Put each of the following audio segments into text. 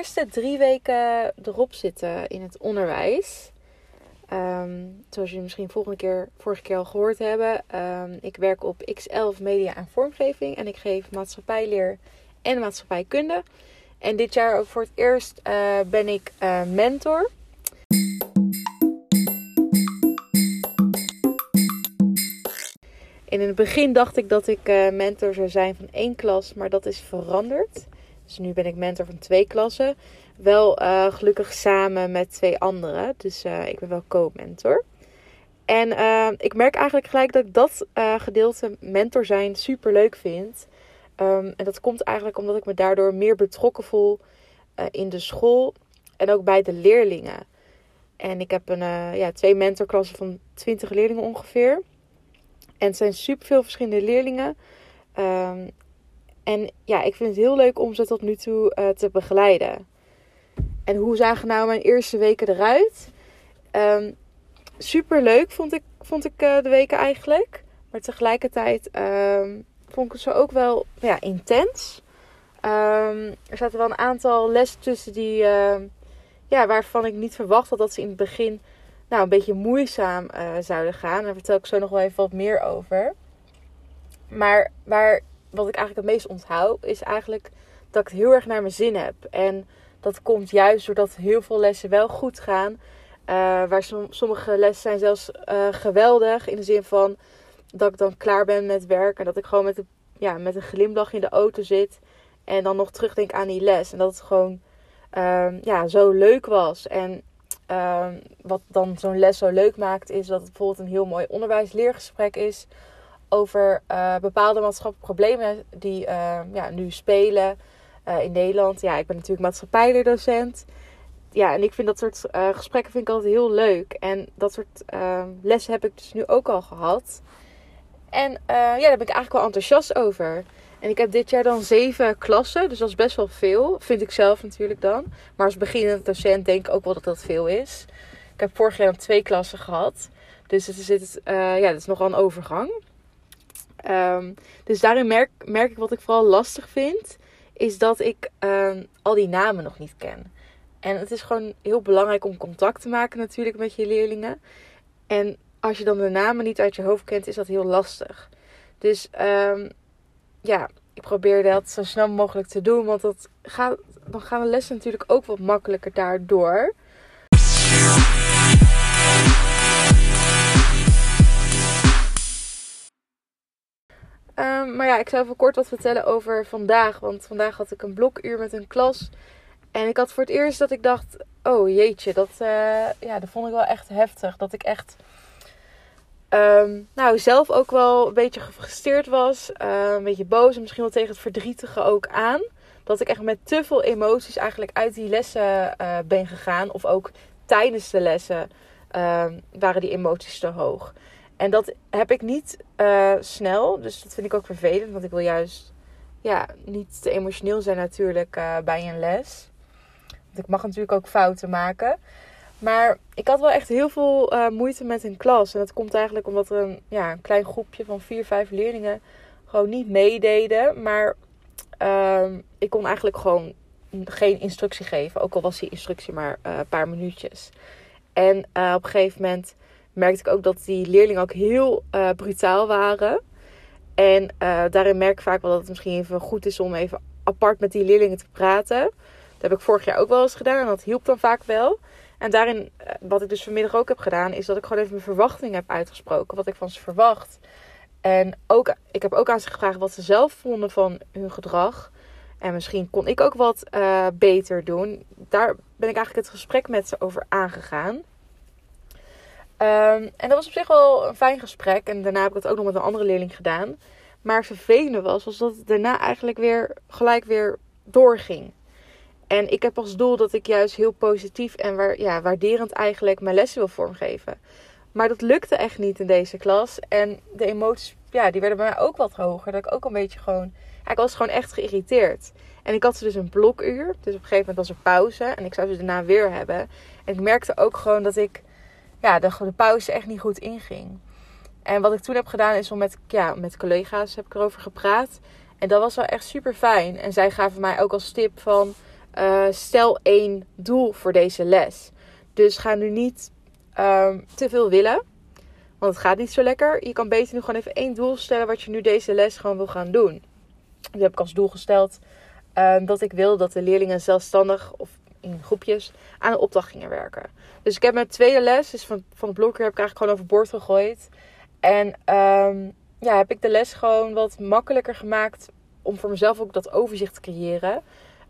eerste drie weken erop zitten in het onderwijs. Ehm, zoals jullie misschien volgende keer, vorige keer al gehoord hebben. Um, ik werk op X11 Media en Vormgeving. En ik geef maatschappijleer en maatschappijkunde. En dit jaar ook voor het eerst uh, ben ik uh, mentor. En in het begin dacht ik dat ik uh, mentor zou zijn van één klas, maar dat is veranderd. Dus nu ben ik mentor van twee klassen. Wel uh, gelukkig samen met twee anderen. Dus uh, ik ben wel co-mentor. En uh, ik merk eigenlijk gelijk dat ik dat gedeelte mentor zijn super leuk vind. Um, en dat komt eigenlijk omdat ik me daardoor meer betrokken voel in de school en ook bij de leerlingen. En ik heb een, ja, twee mentorklassen van 20 leerlingen ongeveer. En het zijn super veel verschillende leerlingen. Um, en ja, ik vind het heel leuk om ze tot nu toe uh, te begeleiden. En hoe zagen nou mijn eerste weken eruit? Um, super leuk vond ik, vond ik uh, de weken eigenlijk. Maar tegelijkertijd um, vond ik zo ook wel ja, intens. Um, er zaten wel een aantal lessen tussen die, ja, waarvan ik niet verwacht had dat ze in het begin nou, een beetje moeizaam uh, zouden gaan. Daar vertel ik zo nog wel even wat meer over. Maar waar wat ik eigenlijk het meest onthoud, is eigenlijk dat ik het heel erg naar mijn zin heb. En dat komt juist doordat heel veel lessen wel goed gaan. Uh, waar sommige lessen zijn zelfs uh, geweldig. In de zin van dat ik dan klaar ben met werk. En dat ik gewoon met, de, ja, met een glimlach in de auto zit. En dan nog terugdenk aan die les. En dat het gewoon uh, ja, zo leuk was. En ehm, wat dan zo'n les zo leuk maakt, is dat het bijvoorbeeld een heel mooi onderwijs-leergesprek is over uh, bepaalde maatschappelijke problemen die uh, ja, nu spelen uh, in Nederland. Ja, ik ben natuurlijk maatschappijleerdocent. Ja, en ik vind dat soort gesprekken vind ik altijd heel leuk. En dat soort lessen heb ik dus nu ook al gehad. En ja, daar ben ik eigenlijk wel enthousiast over. En ik heb dit jaar dan zeven klassen, dus dat is best wel veel. Vind ik zelf natuurlijk dan. Maar als beginnend docent denk ik ook wel dat dat veel is. Ik heb vorig jaar dan twee klassen gehad. Dus het is, het, ja, het is nogal een overgang. Um, dus daarin merk, merk ik wat ik vooral lastig vind, is dat ik um, al die namen nog niet ken. En het is gewoon heel belangrijk om contact te maken natuurlijk met je leerlingen. En als je dan de namen niet uit je hoofd kent, is dat heel lastig. Dus um, ja, ik probeer dat zo snel mogelijk te doen, want dat gaat, dan gaan de lessen natuurlijk ook wat makkelijker daardoor. Um, maar ja, ik zou even kort wat vertellen over vandaag. Want vandaag had ik een blokuur met een klas. En ik had voor het eerst dat ik dacht: oh jeetje, dat, uh, ja, dat vond ik wel echt heftig. Dat ik echt. Um, nou, zelf ook wel een beetje gefrustreerd was. Uh, een beetje boos en misschien wel tegen het verdrietige ook aan. Dat ik echt met te veel emoties eigenlijk uit die lessen uh, ben gegaan. Of ook tijdens de lessen waren die emoties te hoog. En dat heb ik niet uh, snel. Dus dat vind ik ook vervelend. Want ik wil juist ja, niet te emotioneel zijn natuurlijk uh, bij een les. Want ik mag natuurlijk ook fouten maken. Maar ik had wel echt heel veel uh, moeite met een klas. En dat komt eigenlijk omdat er een, ja, een klein groepje van vier, vijf leerlingen gewoon niet meededen. Maar ehm, ik kon eigenlijk gewoon geen instructie geven. Ook al was die instructie maar een paar minuutjes. En op een gegeven moment merkte ik ook dat die leerlingen ook heel uh, brutaal waren. En uh, daarin merk ik vaak wel dat het misschien even goed is om even apart met die leerlingen te praten. Dat heb ik vorig jaar ook wel eens gedaan en dat hielp dan vaak wel. En daarin, uh, wat ik dus vanmiddag ook heb gedaan, is dat ik gewoon even mijn verwachtingen heb uitgesproken. Wat ik van ze verwacht. En ook, ik heb ook aan ze gevraagd wat ze zelf vonden van hun gedrag. En misschien kon ik ook wat beter doen. Daar ben ik eigenlijk het gesprek met ze over aangegaan. Um, en dat was op zich wel een fijn gesprek. En daarna heb ik het ook nog met een andere leerling gedaan. Maar het vervelende was, was dat het daarna eigenlijk weer gelijk weer doorging. En ik heb als doel dat ik juist heel positief en waar, ja, waarderend eigenlijk mijn lessen wil vormgeven. Maar dat lukte echt niet in deze klas. En de emoties, ja, die werden bij mij ook wat hoger. Dat ik ook een beetje gewoon, ik was gewoon echt geïrriteerd. En ik had ze dus een blokuur. Dus op een gegeven moment was er pauze. En ik zou ze daarna weer hebben. En ik merkte ook gewoon dat ik ja, de, de pauze echt niet goed inging. En wat ik toen heb gedaan is om met, ja, met collega's heb ik erover gepraat. En dat was wel echt super fijn. En zij gaven mij ook als tip van eh, stel één doel voor deze les. Dus ga nu niet ehm, te veel willen. Want het gaat niet zo lekker. Je kan beter nu gewoon even één doel stellen wat je nu deze les gewoon wil gaan doen. Dat heb ik als doel gesteld ehm, dat ik wil dat de leerlingen zelfstandig of in groepjes aan een opdracht gingen werken. Dus ik heb mijn tweede les, dus van, van het blokje heb ik eigenlijk gewoon overboord gegooid. En um, ja, heb ik de les gewoon wat makkelijker gemaakt om voor mezelf ook dat overzicht te creëren.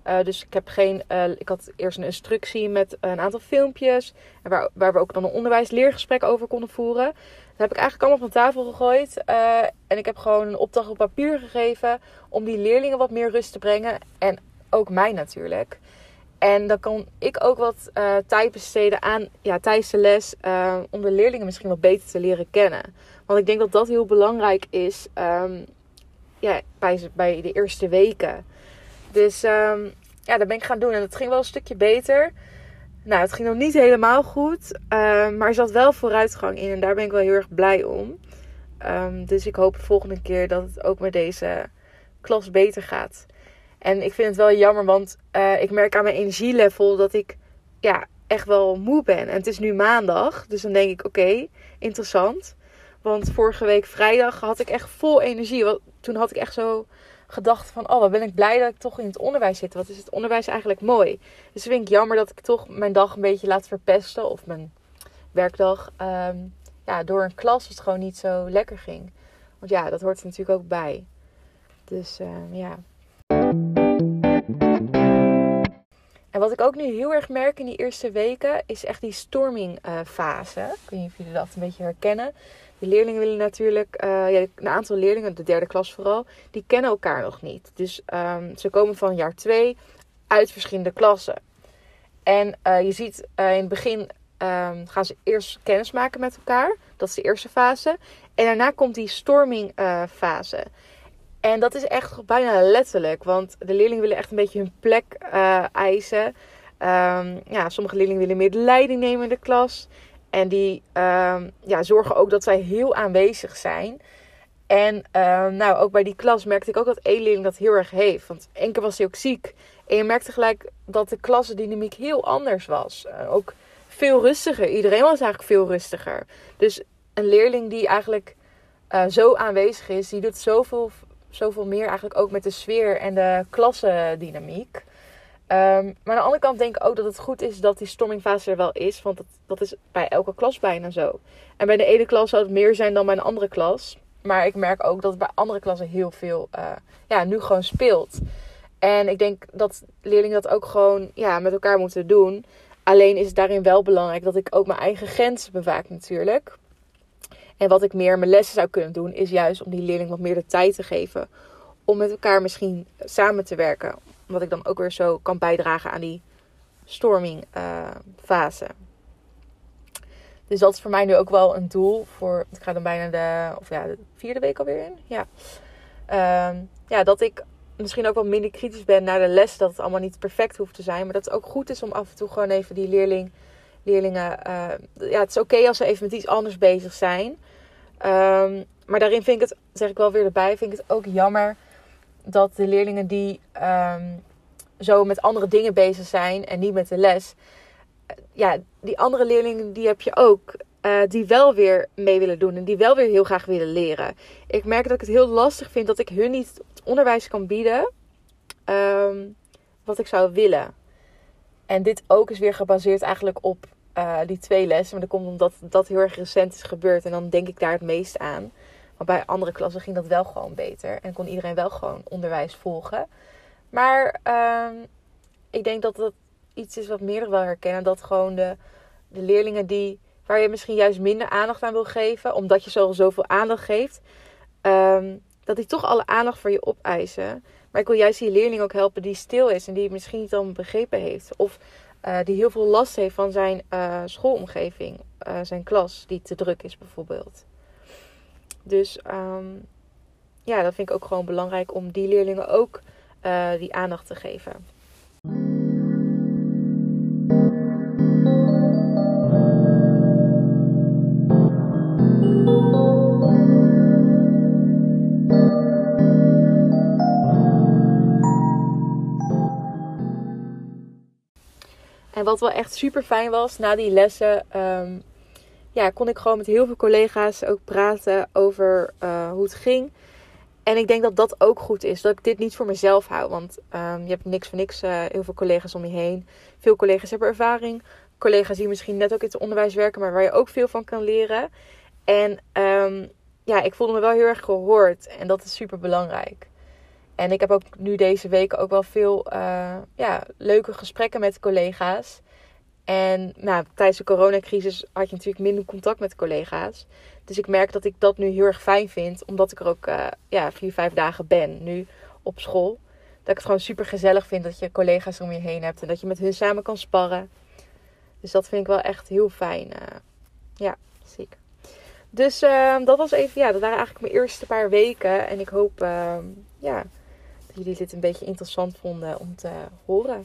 Uh, dus ik heb geen. Uh, ik had eerst een instructie met een aantal filmpjes. Waar, waar we ook dan een onderwijs-leergesprek over konden voeren. Dat heb ik eigenlijk allemaal van tafel gegooid. Uh, en ik heb gewoon een opdracht op papier gegeven. Om die leerlingen wat meer rust te brengen. En ook mij natuurlijk. En dan kan ik ook wat tijd besteden aan ja, tijdens de les. om de leerlingen misschien wat beter te leren kennen. Want ik denk dat dat heel belangrijk is. Um, ja, bij, bij de eerste weken. Dus um, ja, dat ben ik gaan doen. En het ging wel een stukje beter. Nou, het ging nog niet helemaal goed. Um, maar er zat wel vooruitgang in. En daar ben ik wel heel erg blij om. Dus ik hoop de volgende keer dat het ook met deze klas beter gaat. En ik vind het wel jammer, want uh, ik merk aan mijn energielevel dat ik ja, echt wel moe ben. En het is nu maandag. Dus dan denk ik, oké, interessant. Want vorige week vrijdag had ik echt vol energie. Toen had ik echt zo gedacht van... Oh, wat ben ik blij dat ik toch in het onderwijs zit. Wat is het onderwijs eigenlijk mooi. Dus vind ik jammer dat ik toch mijn dag een beetje laat verpesten. Of mijn werkdag. Um, ja, door een klas het gewoon niet zo lekker ging. Want ja, dat hoort er natuurlijk ook bij. Dus uh, ja. Wat ik ook nu heel erg merk in die eerste weken is echt die storming uh, fase. Ik weet niet of jullie dat een beetje herkennen. De leerlingen willen natuurlijk, uh, ja, een aantal leerlingen, de derde klas vooral, die kennen elkaar nog niet. Dus um, ze komen van jaar 2 uit verschillende klassen. En uh, je ziet uh, in het begin um, gaan ze eerst kennis maken met elkaar. Dat is de eerste fase. En daarna komt die storming fase. En dat is echt bijna letterlijk. Want de leerlingen willen echt een beetje hun plek eisen. Um, ja, sommige leerlingen willen meer leiding nemen in de klas. En die um, ja, zorgen ook dat zij heel aanwezig zijn. En um, nou, ook bij die klas merkte ik ook dat één leerling dat heel erg heeft. Want één keer was hij ook ziek. En je merkte gelijk dat de klassendynamiek heel anders was. Uh, ook veel rustiger. Iedereen was eigenlijk veel rustiger. Dus een leerling die eigenlijk uh, zo aanwezig is, die doet zoveel, zoveel meer eigenlijk ook met de sfeer en de klassendynamiek. Um, maar aan de andere kant denk ik ook dat het goed is dat die stormingfase er wel is. Want dat, dat is bij elke klas bijna zo. En bij de ene klas zou het meer zijn dan bij een andere klas. Maar ik merk ook dat het bij andere klassen heel veel uh, ja, nu gewoon speelt. En ik denk dat leerlingen dat ook gewoon ja, met elkaar moeten doen. Alleen is het daarin wel belangrijk dat ik ook mijn eigen grenzen bewaak natuurlijk. En wat ik meer mijn lessen zou kunnen doen, is juist om die leerling wat meer de tijd te geven. Om met elkaar misschien samen te werken wat ik dan ook weer zo kan bijdragen aan die storming uh, fase. Dus dat is voor mij nu ook wel een doel voor. Ik ga dan bijna de, of ja, de vierde week alweer in. Ja. Uh, ja, dat ik misschien ook wat minder kritisch ben naar de les. Dat het allemaal niet perfect hoeft te zijn. Maar dat het ook goed is om af en toe gewoon even die leerling, leerlingen. Uh, ja, het is oké als ze even met iets anders bezig zijn. Um, maar daarin vind ik het, zeg ik wel weer erbij, vind ik het ook jammer dat de leerlingen die um, zo met andere dingen bezig zijn en niet met de les, ja, die andere leerlingen die heb je ook. Uh, die wel weer mee willen doen en die wel weer heel graag willen leren. Ik merk dat ik het heel lastig vind dat ik hun niet het onderwijs kan bieden um, wat ik zou willen. En dit ook is weer gebaseerd eigenlijk op uh, die twee lessen. Maar dat komt omdat dat heel erg recent is gebeurd. En dan denk ik daar het meest aan. Maar bij andere klassen ging dat wel gewoon beter. En kon iedereen wel gewoon onderwijs volgen. Maar uh, ik denk dat dat iets is wat meerdere wel herkennen. Dat gewoon de, de leerlingen die, waar je misschien juist minder aandacht aan wil geven. Omdat je zo zoveel aandacht geeft. Um, dat die toch alle aandacht voor je opeisen. Maar ik wil juist die leerling ook helpen die stil is. En die misschien niet dan begrepen heeft. Of uh, die heel veel last heeft van zijn uh, schoolomgeving. Uh, zijn klas die te druk is bijvoorbeeld. Dus um, ja, dat vind ik ook gewoon belangrijk om die leerlingen ook die aandacht te geven. Wat wel echt super fijn was na die lessen, ehm, ja, kon ik gewoon met heel veel collega's ook praten over uh, hoe het ging. En ik denk dat dat ook goed is. Dat ik dit niet voor mezelf hou. Want um, je hebt niks voor niks uh, heel veel collega's om je heen. Veel collega's hebben ervaring. Collega's die misschien net ook in het onderwijs werken, maar waar je ook veel van kan leren. En um, ja, ik voelde me wel heel erg gehoord. En dat is super belangrijk. En ik heb ook nu deze weken ook wel veel uh, ja, leuke gesprekken met collega's. En nou, tijdens de coronacrisis had je natuurlijk minder contact met collega's. Dus ik merk dat ik dat nu heel erg fijn vind. Omdat ik er ook uh, ja, vier, vijf dagen ben nu op school. Dat ik het gewoon super gezellig vind dat je collega's om je heen hebt. En dat je met hun samen kan sparren. Dus dat vind ik wel echt heel fijn. Uh, ja, zeker. Dus uh, dat was even, ja, dat waren eigenlijk mijn eerste paar weken. En ik hoop, ja, dat jullie dit een beetje interessant vonden om te horen.